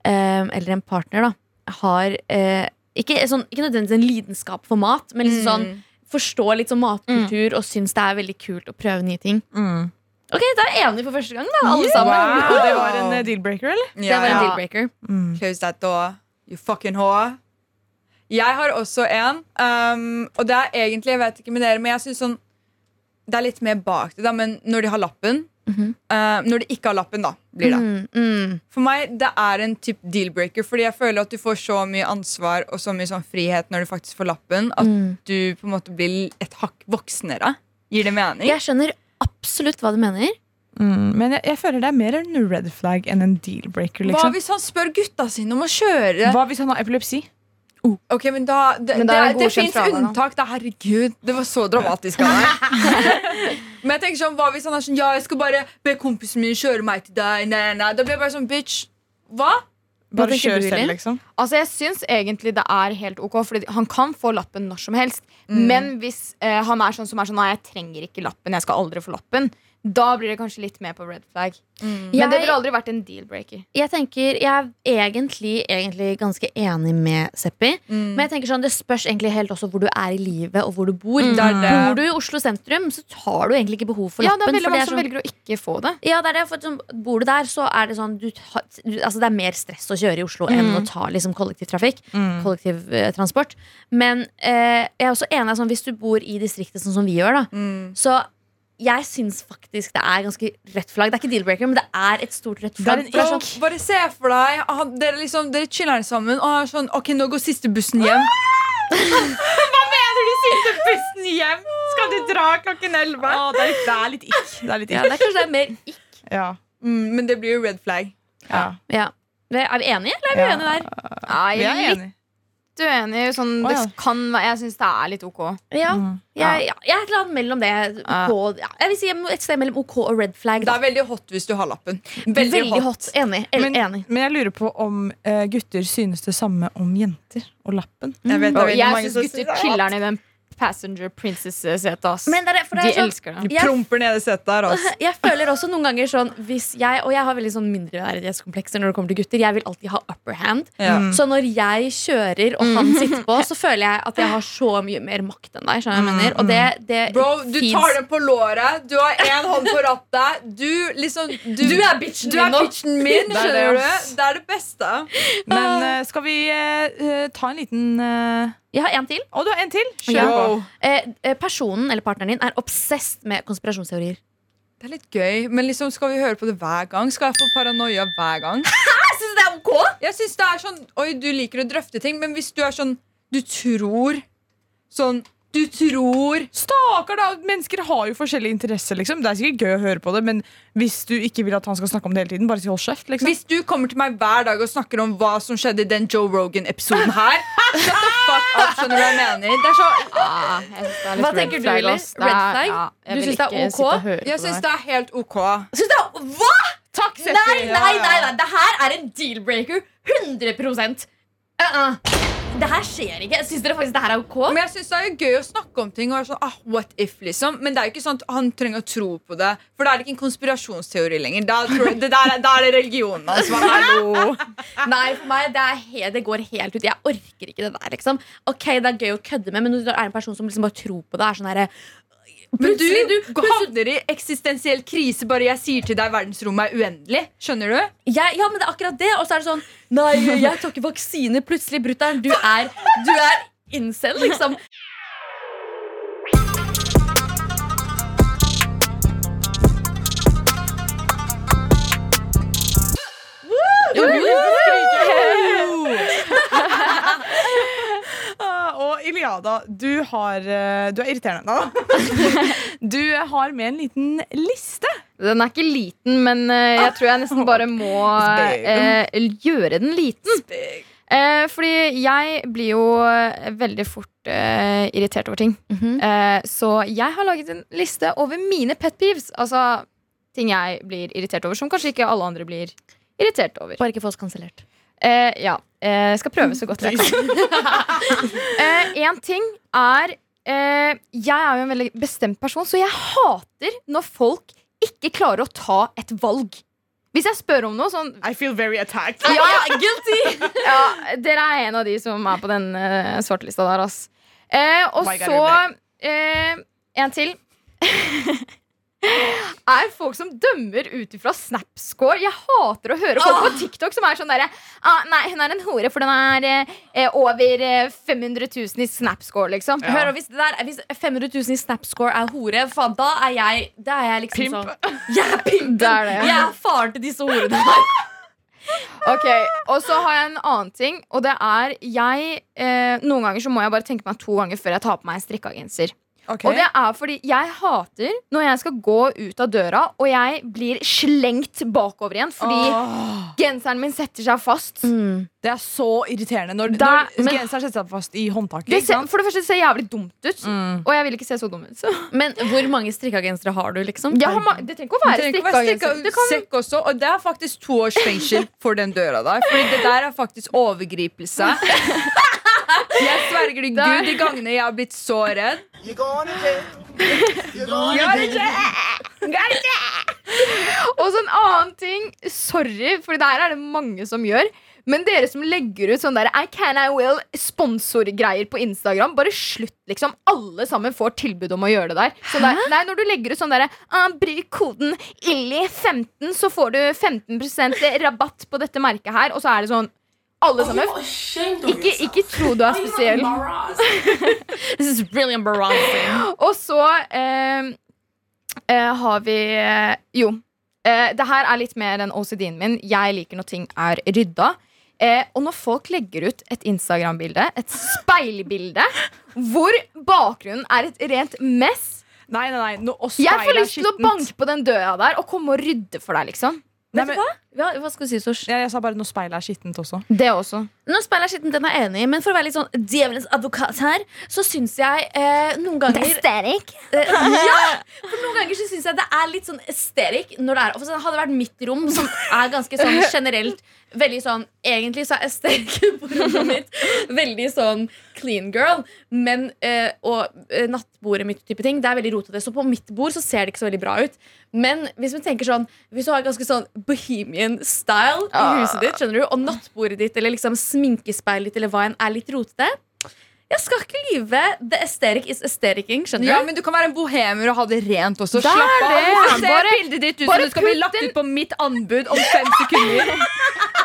eh, eller en partner, da, har eh, ikke, sånn, ikke nødvendigvis en lidenskap for mat, men liksom sånn forstår litt sånn matkultur og syns det er veldig kult å prøve nye ting. Mm. Ok, da er jeg enig for første gang, da, alle sammen. Wow, det var en eh, deal-breaker, eller? Det var en Ja. deal-breaker. Mm. Close that door, you fucking whore. Jeg har også en, um, og det er egentlig Jeg vet ikke med dere, men jeg synes sånn Det er litt mer bak det, da, men når de har lappen Mhm. uh, Når de ikke har lappen, da, blir det. Mm, mm. For meg det er en type deal-breaker, fordi jeg føler at du får så mye ansvar og så mye sånn frihet når du faktisk får lappen, at Mm. du på en måte blir et hakk voksnere. Gir det mening? Jeg skjønner absolutt hva du mener. Mm. Men jeg, jeg føler det er mer en red flag enn en deal-breaker. Hva Liksom. hvis han spør gutta sine om å kjøre? Hva hvis han har epilepsi? Ok, men da Det, Men det, da det det, fins fravær, unntak. Da, herregud, det var så dramatisk av meg. men jeg tenker sånn, hva hvis han er sånn Ja, jeg skal bare be kompisen min kjøre meg til deg. Nei, nei. Da blir jeg bare sånn, bitch. Hva? Bare kjør selv, liksom. Altså Jeg syns egentlig det er helt ok, Fordi han kan få lappen når som helst. Mm. Men hvis eh, han er sånn som er sånn Nei, jeg trenger ikke lappen, jeg skal aldri få lappen. Da blir det kanskje litt mer på red flag. Men Jeg- det ville aldri vært en deal-breaker. Jeg tenker, jeg er egentlig, egentlig ganske enig med Seppi. Mm. Men jeg tenker sånn, det spørs egentlig helt også hvor du er i livet og hvor du bor. Det er det. Bor du i Oslo sentrum, så har du egentlig ikke behov for Ja, lappen. det er veldig mange som sånn, velger å ikke få det. ja, det er det, for sånn, Bor du der, så er det sånn du, du, altså Det er mer stress å kjøre i Oslo enn å ta liksom, kollektivtrafikk. Mm. Kollektivtransport. Men eh, jeg er også enig sånn, hvis du bor i distriktet sånn som vi gjør, da, Mm. så jeg syns faktisk det er ganske rødt flagg. Det er ikke deal-breaker, men det er et stort rødt flagg. det er en, sånn, bare se for deg han, Dere liksom, dere chiller sammen, og sånn Ok, nå går siste bussen hjem. Hva mener du siste bussen hjem? Skal du dra klokken elleve? Å, det, det er litt ikk. Det er litt ja, det er kanskje det er mer ikk. Ja. Mm, men det blir jo red flag. Ja. Ja. Er vi enige, eller er vi Ja. uenige der? Nei, Vi er litt uenig. Sånn, ja. det kan, jeg syns det er litt ok. Ja. Mm. Jeg, ja, jeg er et eller annet mellom det. OK, ja. Jeg vil si et sted mellom OK og red flag. Det er veldig hot hvis du har lappen. Veldig, Veldig, hot. hot. Enig. Men, enig. men jeg lurer på om uh, gutter synes det samme om jenter og lappen. Jeg vet, det er jeg syns gutter er chiller'n i den passenger princess-setet. ass. Men det er, for det De sånn, elsker det. jeg, Promper nede i setet der, Ass. jeg føler også noen ganger sånn hvis jeg, Og jeg har veldig sånn mindreverdighetskomplekser når det kommer til gutter. Jeg vil alltid ha upper hand. Ja. Mm. Så når jeg kjører og han sitter på, så føler jeg at jeg har så mye mer makt enn deg. Skjønner jeg mener? Og det, det Bro, du tar den på låret, du har én hånd på rattet. Du liksom Du, Du er bitchen du min nå. bitchen min, Det er det, skjønner du? Det er det beste. Men uh, skal vi eh, ta en liten eh, Jeg har en til. Og du har en til? Kjør Ja. på. Eh, eh, personen eller partneren din er obsessed med konspirasjonsteorier. Det er litt gøy, men liksom skal vi høre på det hver gang? Skal jeg få paranoia hver gang? Jeg synes det er ok Jeg synes det er sånn Oi, du liker å drøfte ting, men hvis du er sånn Du tror Sånn Du tror Stakkar, da! Mennesker har jo forskjellige interesser. liksom Det er sikkert gøy å høre på det, men hvis du ikke vil at han skal snakke om det hele tiden, bare si hold kjeft. liksom Hvis du kommer til meg hver dag og snakker om hva som skjedde i den Joe Rogan-episoden her Shut the fuck up, skjønner du hva jeg mener? Det er så Ah, jeg det er Hva tenker du, Lilly? Red flag? Ja, Du syns det er ok? Jeg syns det. er helt OK. Synes det er, Hva?! Takk, Seffi. Nei, nei, nei, nei, det her er en deal-breaker 100 uh-uh. Det her skjer ikke. Syns dere faktisk det her er ok? Men jeg synes det er jo gøy å snakke om ting. Og sånn, ah, what if liksom Men det er jo ikke sånn at han trenger å tro på det. For da er det ikke en konspirasjonsteori lenger. Da, tror det der, er- da er det religionen hans. Altså. Nei, for meg, det, er he det går helt ut. Jeg orker ikke det der, liksom. Ok, det er gøy å kødde med, men når du er en person som liksom bare tror på det, er sånn herre men du, du havner i eksistensiell krise bare jeg sier til deg verdensrommet er uendelig. Skjønner du? Jeg, ja, men det er akkurat det. Og så er det sånn Nei, jeg tar ikke vaksine. Plutselig, brutter'n, du er, du er incel, liksom. Woo! Woo! Triada, du har eh, Du er irriterende nå. Du har med en liten liste. Den er ikke liten, men eh, jeg tror jeg nesten bare må eh, gjøre den liten. Eh, fordi jeg blir jo eh, veldig fort eh, irritert over ting. Mhm. Eh, så jeg har laget en liste over mine pet peeves. Altså ting jeg blir irritert over, som kanskje ikke alle andre blir irritert over. Bare ikke få oss kansellert. Eh, ja. Eh, jeg skal prøve så godt jeg kan. Én ting er eh, Jeg er jo en veldig bestemt person, så jeg hater når folk ikke klarer å ta et valg. Hvis jeg spør om noe sånn I feel very attacked. ja, guilty! ja, dere er en av de som er på den uh, svartelista der, ass. Eh, og Oh my så eh, En til. Er folk som dømmer ut ifra Snapscore. Jeg hater å høre folk på TikTok som er sånn derre ah, Nei, hun er en hore, for den er eh, over eh, 500 000 i Snapscore, liksom. Ja. Hør, hvis, det der, hvis 500 000 i Snapscore er hore, faen, da er jeg, da er jeg liksom Pimp. sånn Jeg er pimpen! Det er det. Jeg er faren til disse horene her. Ok, Og så har jeg en annen ting, og det er jeg eh, Noen ganger så må jeg bare tenke meg to ganger før jeg tar på meg en strikka genser. Ok. Og det er fordi jeg hater når jeg skal gå ut av døra og jeg blir slengt bakover igjen fordi oh. genseren min setter seg fast. det er så irriterende når, Da- når men- genseren setter seg fast i håndtaket. Det ikke ser, sant? for det første det ser jævlig dumt ut, Mm. og jeg vil ikke se så dum ut. Så. Men hvor mange strikkagensere har du, liksom? Jeg har ma- det trenger ikke å være trenger ikke å være strikka genser. Det kan sekk også, og det er faktisk to års fengsel for den døra der. Fordi det der er faktisk overgripelse. Jeg sverger til Gud de gangene jeg har blitt så redd. Gjør ikke jail. Og så en annen ting. Sorry, for det her er det mange som gjør. Men dere som legger ut sånn der I can I will sponsorgreier på Instagram, bare slutt, liksom. Alle sammen får tilbud om å gjøre det der. Så der nei, når du legger ut sånn derre uh, Bruk koden ILLI15, så får du 15% rabatt på dette merket her, og så er det sånn alle sammen. Ikke, ikke tro du er spesiell. This is really embarrassing. Og så eh, eh, har vi eh, Jo. Eh, det her er litt mer enn OCD-en min. Jeg liker når ting er rydda. Eh, og når folk legger ut et Instagram-bilde, et speilbilde, hvor bakgrunnen er et rent mess Nei, nei, nei. Jeg får lyst til å banke på den døra der og komme og rydde for deg, liksom. Nei, Vet men- du hva? Skal du si, Sosh? Ja, jeg sa bare når speilet er skittent også. Det også. Når speilet er skittent, den er jeg enig i, men for å være litt sånn djevelens advokat her, så syns jeg eh, noen ganger Det er Eh, ja! For noen ganger så syns jeg det er litt sånn esterik når det er Hadde det vært mitt rom, som er ganske sånn generelt Veldig sånn Egentlig så er estetikken på rommet mitt veldig sånn clean girl, men eh, Og eh, nattbordet mitt type ting, det er veldig rotete. Så på mitt bord så ser det ikke så veldig bra ut. Men hvis vi tenker sånn Hvis du har ganske sånn bohemian style i huset ditt, skjønner du, og nattbordet ditt eller liksom sminkespeilet ditt eller hva enn er litt rotete jeg skal ikke lyve. The aesthetic is aestheticing. Skjønner Ja, du? men Du kan være en bohemer og ha det rent også. Det er Slapp av. det. Bare- bildet ditt ut som det skal bli lagt ut på mitt anbud om fem sekunder?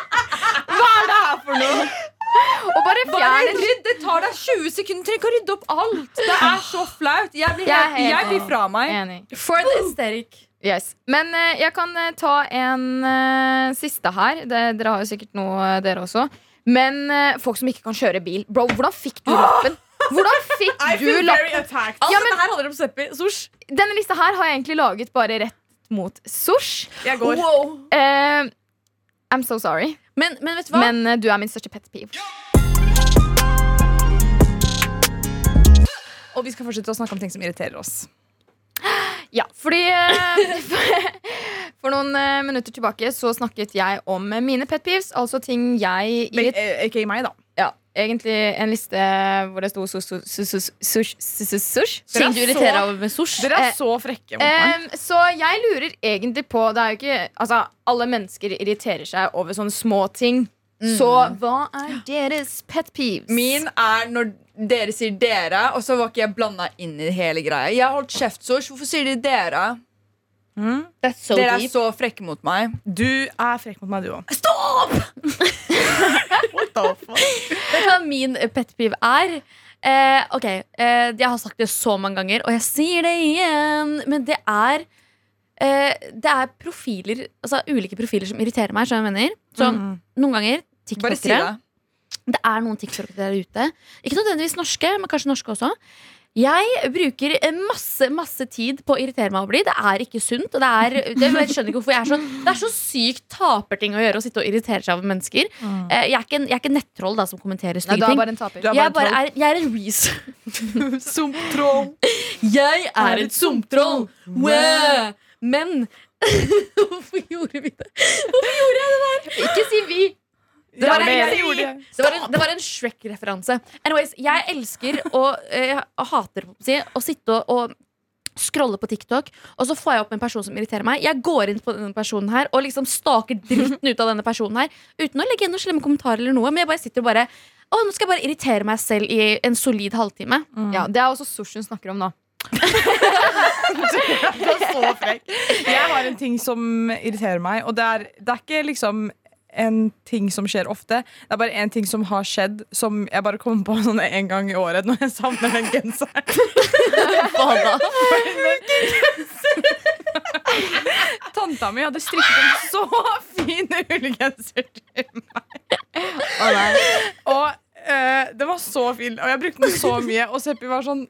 Hva er det her for noe? Og bare Bare rydd! Det tar deg 20 sekunder. Trenger ikke å rydde opp alt. Det er så flaut. Jeg blir, Jeg er helt, helt jeg blir fra meg. Enig. For the aesthetic. Yes. Men eh, jeg kan eh, ta en eh, siste her. Det, dere har jo sikkert noe, eh, dere også. Men eh, folk som ikke kan kjøre bil. Bro, hvordan fikk du lappen? Hvordan fikk I du feel very lappen? attacked. Alt Ja, men- dette her handler om søppel. Sosh. Denne lista her har jeg egentlig laget bare rett mot Sosh. Jeg går. Wow. Eh, I'm so sorry. Men, men vet du hva? Men uh, du er min største pet peeve. Og vi skal fortsette å snakke om ting som irriterer oss. Ja, fordi uh, For noen uh, minutter tilbake så snakket jeg om mine pet peeves. Altså ting jeg irriterer Ikke meg, da. Egentlig en liste hvor det sto sush. Ting er du så- irriterer over med sosh. Dere er Eh, så frekke mot meg. Så jeg lurer egentlig på Det er jo ikke Altså, alle mennesker irriterer seg over sånne små ting. Så hva er deres pet peeves? Min er når dere sier dere, og så var ikke jeg blanda inn i hele greia. Jeg har holdt kjeft, Sosh. Hvorfor sier de dere? Mm. so Dere er deep. så frekke mot meg. Du er frekk mot meg, du òg. Hva min pet peeve er? Eh, ok, eh, Jeg har sagt det så mange ganger, og jeg sier det igjen. Men det er eh, Det er profiler Altså ulike profiler som irriterer meg. skjønner du hva jeg mener Sånn, Noen ganger Bare si tiktokere. det. Det er noen TikTokere der ute. Ikke nødvendigvis norske, men kanskje norske også. Jeg bruker eh, masse masse tid på å irritere meg over de. Det er ikke sunt. Og det er, det, jeg skjønner ikke hvorfor jeg er sånn Det er så sykt taperting å gjøre å sitte og irritere seg over mennesker. Mm. Jeg er ikke, en, jeg er ikke en nettroll da, som kommenterer stygge du er ting. bare en taper. Er Jeg, bare er, jeg er en reason. troll. Sumptroll. Jeg er et sumptroll! Wow. Men Hvorfor gjorde vi det? Ikke si vi! Det der? Ikke si jeg gjorde det. det var en, det var en Shrek-referanse. Anyways, jeg elsker og eh, jeg hater å si, å sitte og, og scrolle på TikTok, og så får jeg opp en person som irriterer meg. Jeg går inn på denne personen her og liksom staker dritten ut av denne personen her uten å legge inn noen slemme kommentarer eller noe. Men jeg bare sitter og bare Å, nå skal jeg bare irritere meg selv i en solid halvtime. Ja, Det er også Sosh hun snakker om nå. Du er så frekk. Jeg har en ting som irriterer meg, og det er, det er ikke liksom en ting som skjer ofte. Det er bare en ting som har skjedd, som jeg bare kommer på sånn en gang i året når jeg savner den genseren. Tanta mi hadde strikket en så fin ullgenser til meg. Og eh, den var så fin, og jeg brukte den så mye. Og Seppi var sånn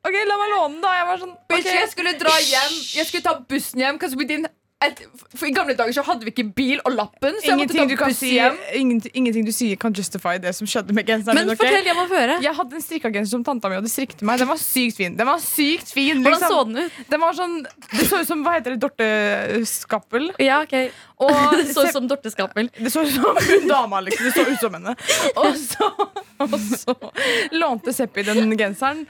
OK, la meg låne den, da. Jeg var sånn Bitch, jeg skulle dra hjem. Jeg skulle ta bussen hjem. Kanskje på din et, for I gamle dager så hadde vi ikke bil og lappen. Så jeg måtte Ingenting ta du, kan buss si, hjem. ingenting, ingenting du sier, kan justify det som skjedde med genseren. Men din, ok? fortell, jeg må høre. Jeg hadde en strikka genser som tanta mi hadde strikket meg. Den var sykt fin. Den var sykt fin Hvordan liksom. så den ut? Den var sånn Det så ut som hva heter det, Dorte-skappel. Ja, ok Og så ut som Dorte Skappel. det så ut som hun dama, liksom. Det så ut som henne. Og så, og så lånte Seppi den genseren,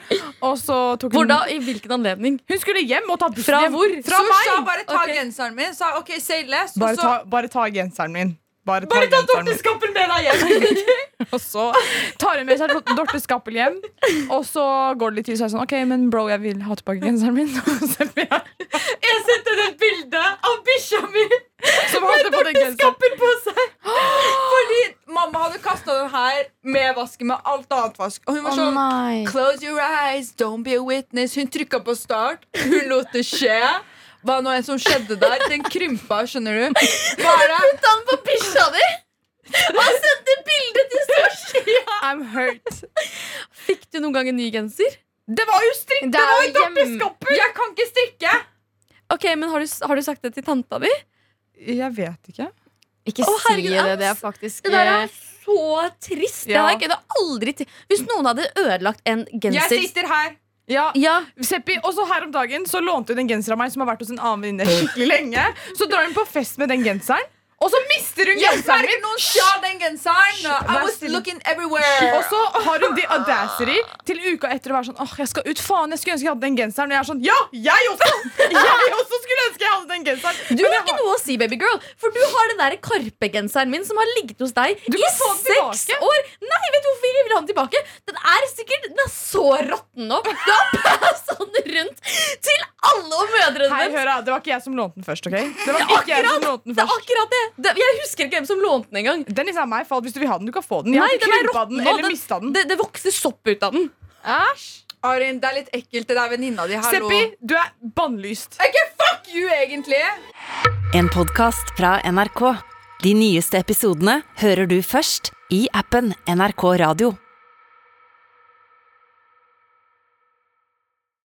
og så tok hun Hvor da? I hvilken anledning? Hun skulle hjem og ta bussen Fra hjem. hvor? Fra Så sa meg! bare ta Ok. genseren min. Sa OK, say less. Bare og så ta, bare ta genseren min. Bare ta, bare ta. Dorte-skappen med deg hjem. Og så tar hun med seg Dorte Skappel hjem, og så går det litt tid, så er det sånn OK, men bro, jeg vil ha tilbake genseren min. Jeg sendte deg et bilde av bikkja mi med hadde på. Dorte-skappen på seg. Fordi mamma hadde kasta den her med vasken med alt annet vask. Og hun var sånn oh Close your eyes, don't be a witness. Hun trykka på start. Hun lot det skje. Hva nå enn som skjedde der? Den krympa, skjønner du. Hva er det? han på bikkja di! Han sendte bilde til Storskia! I'm hurt. Fikk du noen gang en ny genser? Det var jo strikk! Det Det er var jo hjem- Jeg kan ikke strikke. Ok, men Har du, har du sagt det til tanta di? Jeg vet ikke. Ikke oh, si det. Det er faktisk Det der er så trist. Det Ja. hadde jeg ikke- det aldri. Hvis noen hadde ødelagt en genser Jeg sitter her. Ja, Ja, Seppi, også her om dagen så lånte hun en genser av meg som har vært hos en annen venninne skikkelig lenge. Så drar hun på fest med den genseren, og så mister hun genseren min! noen stjal den genseren. I Vær was stille. looking everywhere. Og så har hun the audacity til uka etter å være sånn Åh, jeg skal ut, faen, jeg skulle ønske jeg hadde den genseren. Og jeg er sånn, ja, jeg også! Jeg også skulle ønske jeg hadde den genseren. Du har ikke noe å si, babygirl. For du har den der Karpe-genseren min som har ligget hos deg i seks år. Nei, vet du hvorfor jeg vil ha den tilbake? Den er sikkert Den er så råtten opp. Du har passa den rundt til alle og mødrene Hei, deres. hør Det var ikke jeg som lånte den først. ok? Det var ikke jeg som lånte den Det er akkurat det. Det. Jeg husker ikke hvem som lånte den engang. Den er meg faen, Hvis du vil ha den, du kan få den. Jeg har Nei, ikke den er krympa den eller Den- mista den. Det, det vokser sopp ut av den. Æsj. Arin, det er litt ekkelt. Det er venninna di. Hallo. Seppi, du er bannlyst. Ikke fuck you, egentlig. En podkast fra NRK. De nyeste episodene hører du først i appen NRK Radio.